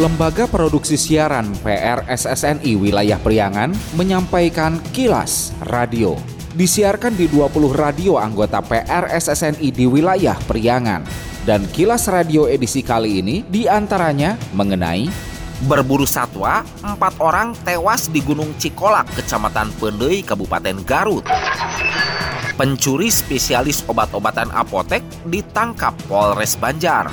Lembaga Produksi Siaran PRSSNI Wilayah Priangan menyampaikan kilas radio. Disiarkan di 20 radio anggota PRSSNI di wilayah Priangan. Dan kilas radio edisi kali ini di antaranya mengenai Berburu satwa, empat orang tewas di Gunung Cikolak, Kecamatan Pendei, Kabupaten Garut. Pencuri spesialis obat-obatan apotek ditangkap Polres Banjar.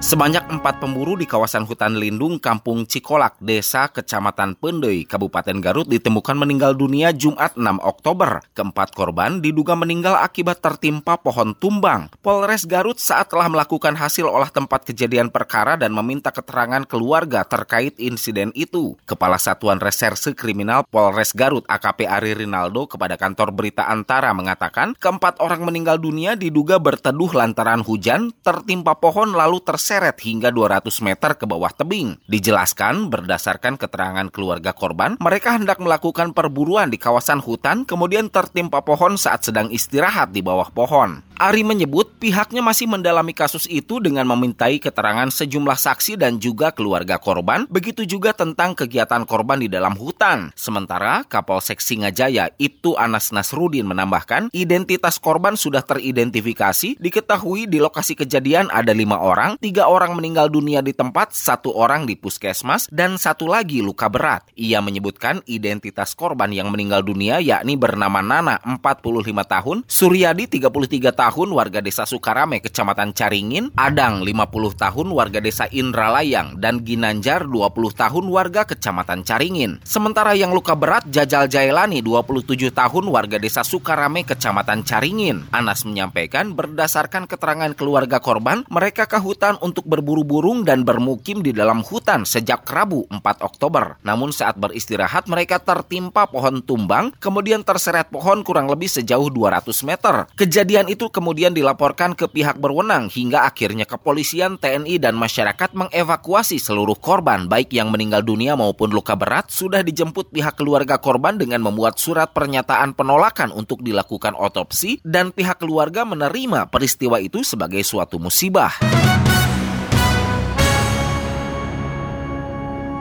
Sebanyak empat pemburu di kawasan hutan lindung Kampung Cikolak, Desa Kecamatan Pendei, Kabupaten Garut ditemukan meninggal dunia Jumat 6 Oktober. Keempat korban diduga meninggal akibat tertimpa pohon tumbang. Polres Garut saat telah melakukan hasil olah tempat kejadian perkara dan meminta keterangan keluarga terkait insiden itu. Kepala Satuan Reserse Kriminal Polres Garut AKP Ari Rinaldo kepada kantor berita Antara mengatakan keempat orang meninggal dunia diduga berteduh lantaran hujan, tertimpa pohon lalu terseret terseret hingga 200 meter ke bawah tebing. Dijelaskan berdasarkan keterangan keluarga korban, mereka hendak melakukan perburuan di kawasan hutan kemudian tertimpa pohon saat sedang istirahat di bawah pohon. Ari menyebut pihaknya masih mendalami kasus itu dengan memintai keterangan sejumlah saksi dan juga keluarga korban, begitu juga tentang kegiatan korban di dalam hutan. Sementara Kapolsek Singajaya itu Anas Nasrudin menambahkan, identitas korban sudah teridentifikasi, diketahui di lokasi kejadian ada lima orang, tiga orang meninggal dunia di tempat, satu orang di puskesmas, dan satu lagi luka berat. Ia menyebutkan identitas korban yang meninggal dunia yakni bernama Nana, 45 tahun, Suryadi, 33 tahun, tahun warga desa Sukarame, Kecamatan Caringin, Adang 50 tahun warga desa Indralayang, dan Ginanjar 20 tahun warga Kecamatan Caringin. Sementara yang luka berat Jajal Jailani 27 tahun warga desa Sukarame, Kecamatan Caringin. Anas menyampaikan berdasarkan keterangan keluarga korban, mereka ke hutan untuk berburu burung dan bermukim di dalam hutan sejak Rabu 4 Oktober. Namun saat beristirahat mereka tertimpa pohon tumbang, kemudian terseret pohon kurang lebih sejauh 200 meter. Kejadian itu kemudian dilaporkan ke pihak berwenang hingga akhirnya kepolisian, TNI, dan masyarakat mengevakuasi seluruh korban baik yang meninggal dunia maupun luka berat sudah dijemput pihak keluarga korban dengan membuat surat pernyataan penolakan untuk dilakukan otopsi dan pihak keluarga menerima peristiwa itu sebagai suatu musibah.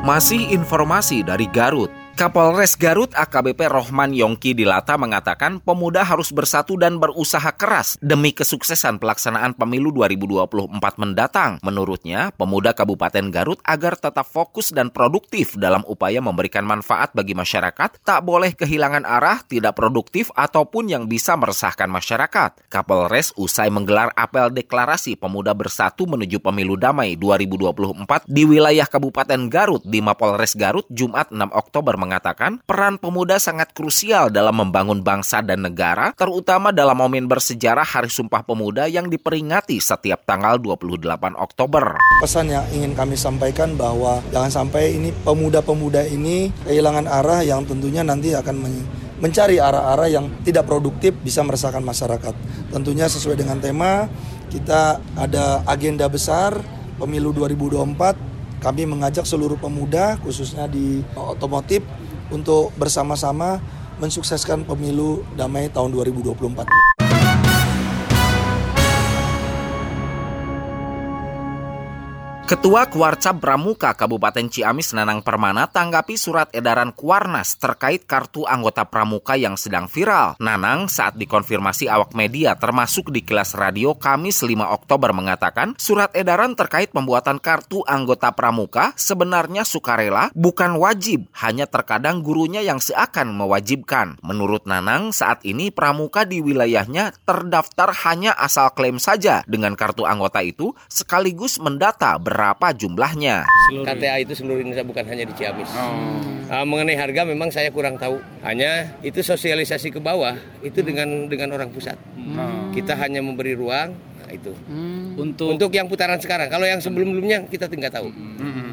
Masih informasi dari Garut. Kapolres Garut AKBP Rohman Yongki Dilata mengatakan pemuda harus bersatu dan berusaha keras demi kesuksesan pelaksanaan pemilu 2024 mendatang. Menurutnya, pemuda Kabupaten Garut agar tetap fokus dan produktif dalam upaya memberikan manfaat bagi masyarakat, tak boleh kehilangan arah, tidak produktif ataupun yang bisa meresahkan masyarakat. Kapolres usai menggelar apel deklarasi pemuda bersatu menuju pemilu damai 2024 di wilayah Kabupaten Garut di Mapolres Garut Jumat 6 Oktober mengatakan peran pemuda sangat krusial dalam membangun bangsa dan negara, terutama dalam momen bersejarah Hari Sumpah Pemuda yang diperingati setiap tanggal 28 Oktober. Pesan yang ingin kami sampaikan bahwa jangan sampai ini pemuda-pemuda ini kehilangan arah yang tentunya nanti akan mencari arah-arah yang tidak produktif bisa meresahkan masyarakat. Tentunya sesuai dengan tema kita ada agenda besar pemilu 2024 kami mengajak seluruh pemuda khususnya di otomotif untuk bersama-sama mensukseskan pemilu damai tahun 2024. Ketua Kuarca Pramuka Kabupaten Ciamis Nanang Permana tanggapi surat edaran Kuarnas terkait kartu anggota Pramuka yang sedang viral. Nanang saat dikonfirmasi awak media termasuk di kelas radio Kamis 5 Oktober mengatakan surat edaran terkait pembuatan kartu anggota Pramuka sebenarnya sukarela bukan wajib, hanya terkadang gurunya yang seakan mewajibkan. Menurut Nanang saat ini Pramuka di wilayahnya terdaftar hanya asal klaim saja dengan kartu anggota itu sekaligus mendata ber berapa jumlahnya. KTA itu seluruh Indonesia bukan hanya di Ciamis. Oh. Uh, mengenai harga memang saya kurang tahu. Hanya itu sosialisasi ke bawah itu hmm. dengan dengan orang pusat. Hmm. Kita hanya memberi ruang nah itu. Hmm. Untuk untuk yang putaran sekarang. Kalau yang sebelum-sebelumnya kita tinggal tahu. Hmm.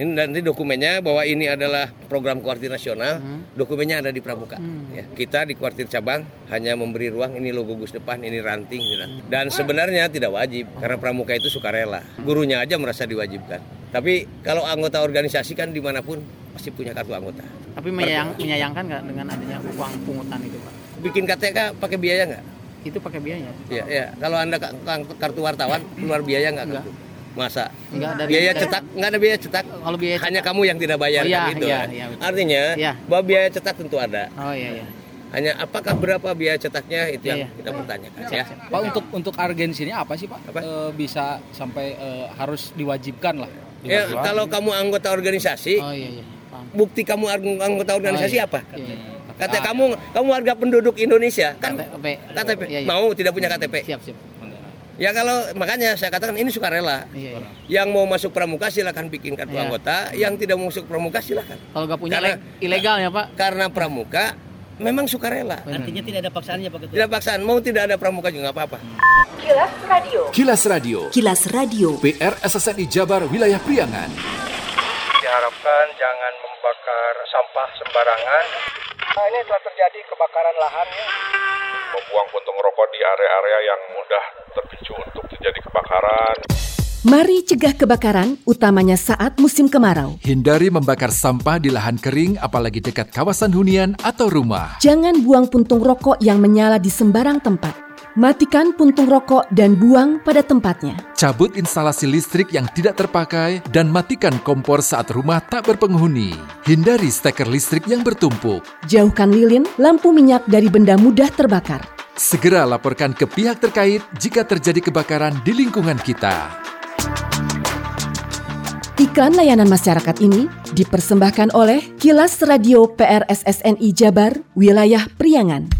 Hmm, hmm. Ini nanti dokumennya bahwa ini adalah program kuartir nasional, hmm. dokumennya ada di Pramuka. Hmm. Ya, kita di kuartir cabang hanya memberi ruang ini logo Gus depan, ini ranting, dan sebenarnya tidak wajib karena Pramuka itu sukarela. Gurunya aja merasa diwajibkan. Tapi kalau anggota organisasi kan di mana pun pasti punya kartu anggota. Tapi menyayang, menyayangkan nggak dengan adanya uang pungutan itu Pak? Bikin KTK pakai biaya nggak? Itu pakai biaya? Iya, ya. Kalau anda kartu wartawan keluar biaya nggak? Enggak. Masa? Enggak dari biaya cetak nggak ada biaya cetak. Kalau biaya cetak, Hanya kamu yang tidak bayar Oh, iya, gitu. iya, kan? iya, betul. Artinya Iya. bahwa biaya cetak tentu ada. Oh iya iya. Hanya apakah berapa biaya cetaknya itu Iya, yang iya. kita pertanyakan ya. Pak untuk untuk urgensinya apa sih Pak? Apa? Eh, bisa sampai eh, harus diwajibkan lah. Ya, kalau kamu anggota organisasi, Oh iya iya. Paham. bukti kamu ang- anggota organisasi Oh, iya. apa? Iya, iya. Kata kamu kamu warga penduduk Indonesia kan KTP. KTP Iya, iya. mau tidak punya KTP. Siap siap. Ya kalau makanya saya katakan ini sukarela. Iya, iya. Yang mau masuk pramuka silakan bikin kartu Iya. anggota, yang tidak mau masuk pramuka silakan. Kalau nggak punya Karena- le- ilegal ya Pak? Karena pramuka memang sukarela. Artinya tidak ada paksaannya Pak Tidak paksaan, mau tidak ada pramuka juga nggak apa-apa. Kilas Radio. Kilas Radio. PR SSNI Jabar Wilayah Priangan. diharapkan jangan membakar sampah sembarangan. Nah, ini telah terjadi kebakaran lahan ya. Membuang puntung rokok di area-area yang mudah terpicu untuk terjadi kebakaran. Mari cegah kebakaran, utamanya saat musim kemarau. Hindari membakar sampah di lahan kering apalagi dekat kawasan hunian atau rumah. Jangan buang puntung rokok yang menyala di sembarang tempat. Matikan puntung rokok dan buang pada tempatnya. Cabut instalasi listrik yang tidak terpakai dan matikan kompor saat rumah tak berpenghuni. Hindari steker listrik yang bertumpuk. Jauhkan lilin, lampu minyak dari benda mudah terbakar. Segera laporkan ke pihak terkait jika terjadi kebakaran di lingkungan kita. Iklan layanan masyarakat ini dipersembahkan oleh Kilas Radio PRSSNI Jabar, Wilayah Priangan.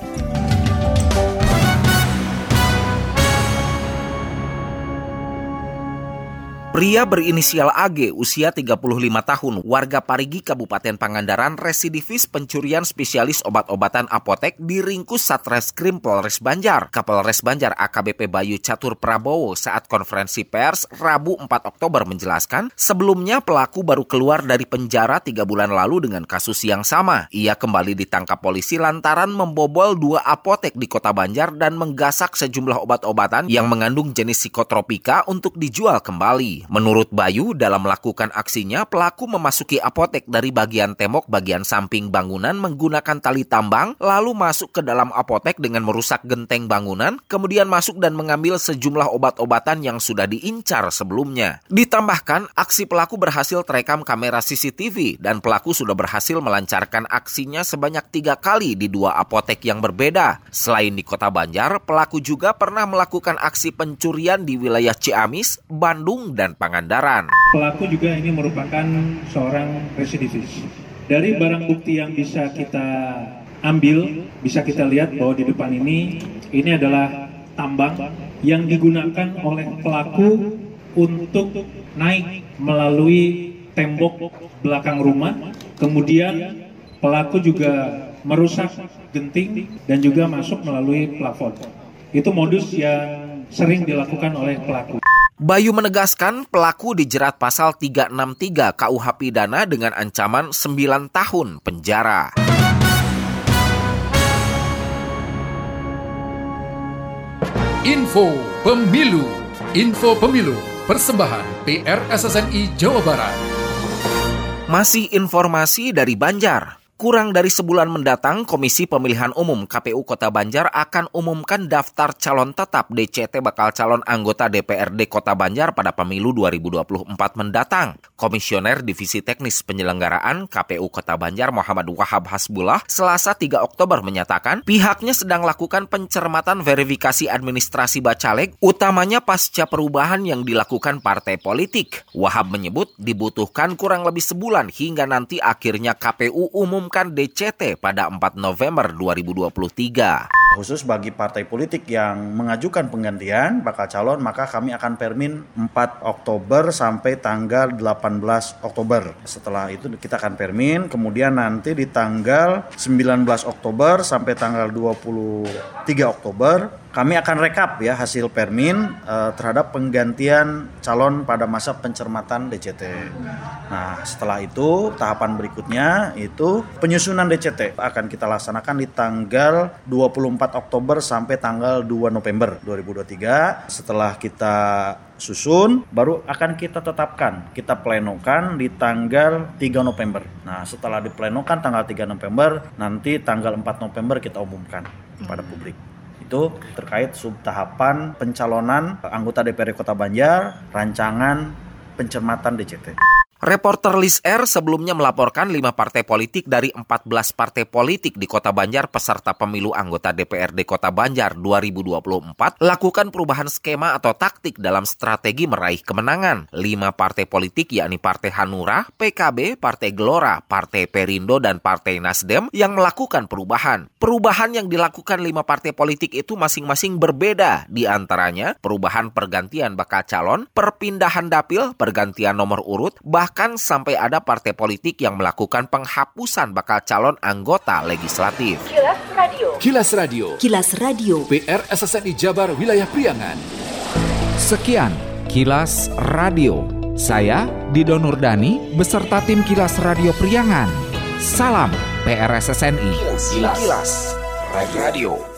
Pria berinisial AG usia 35 tahun, warga Parigi Kabupaten Pangandaran residivis pencurian spesialis obat-obatan apotek diringkus Satreskrim Polres Banjar. Kapolres Banjar AKBP Bayu Catur Prabowo saat konferensi pers Rabu 4 Oktober menjelaskan, sebelumnya pelaku baru keluar dari penjara tiga bulan lalu dengan kasus yang sama. Ia kembali ditangkap polisi lantaran membobol dua apotek di kota Banjar dan menggasak sejumlah obat-obatan yang mengandung jenis psikotropika untuk dijual kembali. Menurut Bayu, dalam melakukan aksinya, pelaku memasuki apotek dari bagian tembok bagian samping bangunan menggunakan tali tambang, lalu masuk ke dalam apotek dengan merusak genteng bangunan, kemudian masuk dan mengambil sejumlah obat-obatan yang sudah diincar sebelumnya. Ditambahkan, aksi pelaku berhasil terekam kamera CCTV dan pelaku sudah berhasil melancarkan aksinya sebanyak tiga kali di dua apotek yang berbeda. Selain di kota Banjar, pelaku juga pernah melakukan aksi pencurian di wilayah Ciamis, Bandung, dan Pangandaran. Pelaku juga ini merupakan seorang residivis. Dari barang bukti yang bisa kita ambil, bisa kita lihat bahwa di depan ini, ini adalah tambang yang digunakan oleh pelaku untuk naik melalui tembok belakang rumah. Kemudian pelaku juga merusak genting dan juga masuk melalui plafon. Itu modus yang sering dilakukan oleh pelaku. Bayu menegaskan pelaku dijerat pasal 363 KUH pidana dengan ancaman 9 tahun penjara. Info Pemilu Info Pemilu Persembahan PRSSNI Jawa Barat Masih informasi dari Banjar. Kurang dari sebulan mendatang, Komisi Pemilihan Umum KPU Kota Banjar akan umumkan daftar calon tetap DCT bakal calon anggota DPRD Kota Banjar pada pemilu 2024 mendatang. Komisioner Divisi Teknis Penyelenggaraan KPU Kota Banjar Muhammad Wahab Hasbullah Selasa 3 Oktober menyatakan pihaknya sedang lakukan pencermatan verifikasi administrasi Bacaleg, utamanya pasca perubahan yang dilakukan partai politik. Wahab menyebut dibutuhkan kurang lebih sebulan hingga nanti akhirnya KPU umum diumumkan DCT pada 4 November 2023. Khusus bagi partai politik yang mengajukan penggantian bakal calon, maka kami akan permin 4 Oktober sampai tanggal 18 Oktober. Setelah itu kita akan permin, kemudian nanti di tanggal 19 Oktober sampai tanggal 23 Oktober kami akan rekap ya hasil Permin uh, terhadap penggantian calon pada masa pencermatan DCT. Nah, setelah itu tahapan berikutnya itu penyusunan DCT akan kita laksanakan di tanggal 24 Oktober sampai tanggal 2 November 2023. Setelah kita susun baru akan kita tetapkan, kita plenokan di tanggal 3 November. Nah, setelah diplenokan tanggal 3 November, nanti tanggal 4 November kita umumkan kepada publik itu terkait subtahapan pencalonan anggota DPRD Kota Banjar, rancangan pencermatan DCT. Reporter Lis R sebelumnya melaporkan lima partai politik dari 14 partai politik di Kota Banjar peserta pemilu anggota DPRD Kota Banjar 2024 lakukan perubahan skema atau taktik dalam strategi meraih kemenangan. Lima partai politik yakni Partai Hanura, PKB, Partai Gelora, Partai Perindo, dan Partai Nasdem yang melakukan perubahan. Perubahan yang dilakukan lima partai politik itu masing-masing berbeda. Di antaranya perubahan pergantian bakal calon, perpindahan dapil, pergantian nomor urut, bahkan bahkan sampai ada partai politik yang melakukan penghapusan bakal calon anggota legislatif. Kilas Radio. Kilas Radio. Kilas Radio. PR SSNI Jabar Wilayah Priangan. Sekian Kilas Radio. Saya Dido Nurdani beserta tim Kilas Radio Priangan. Salam PRSSNI. Kilas, Kilas. Radio.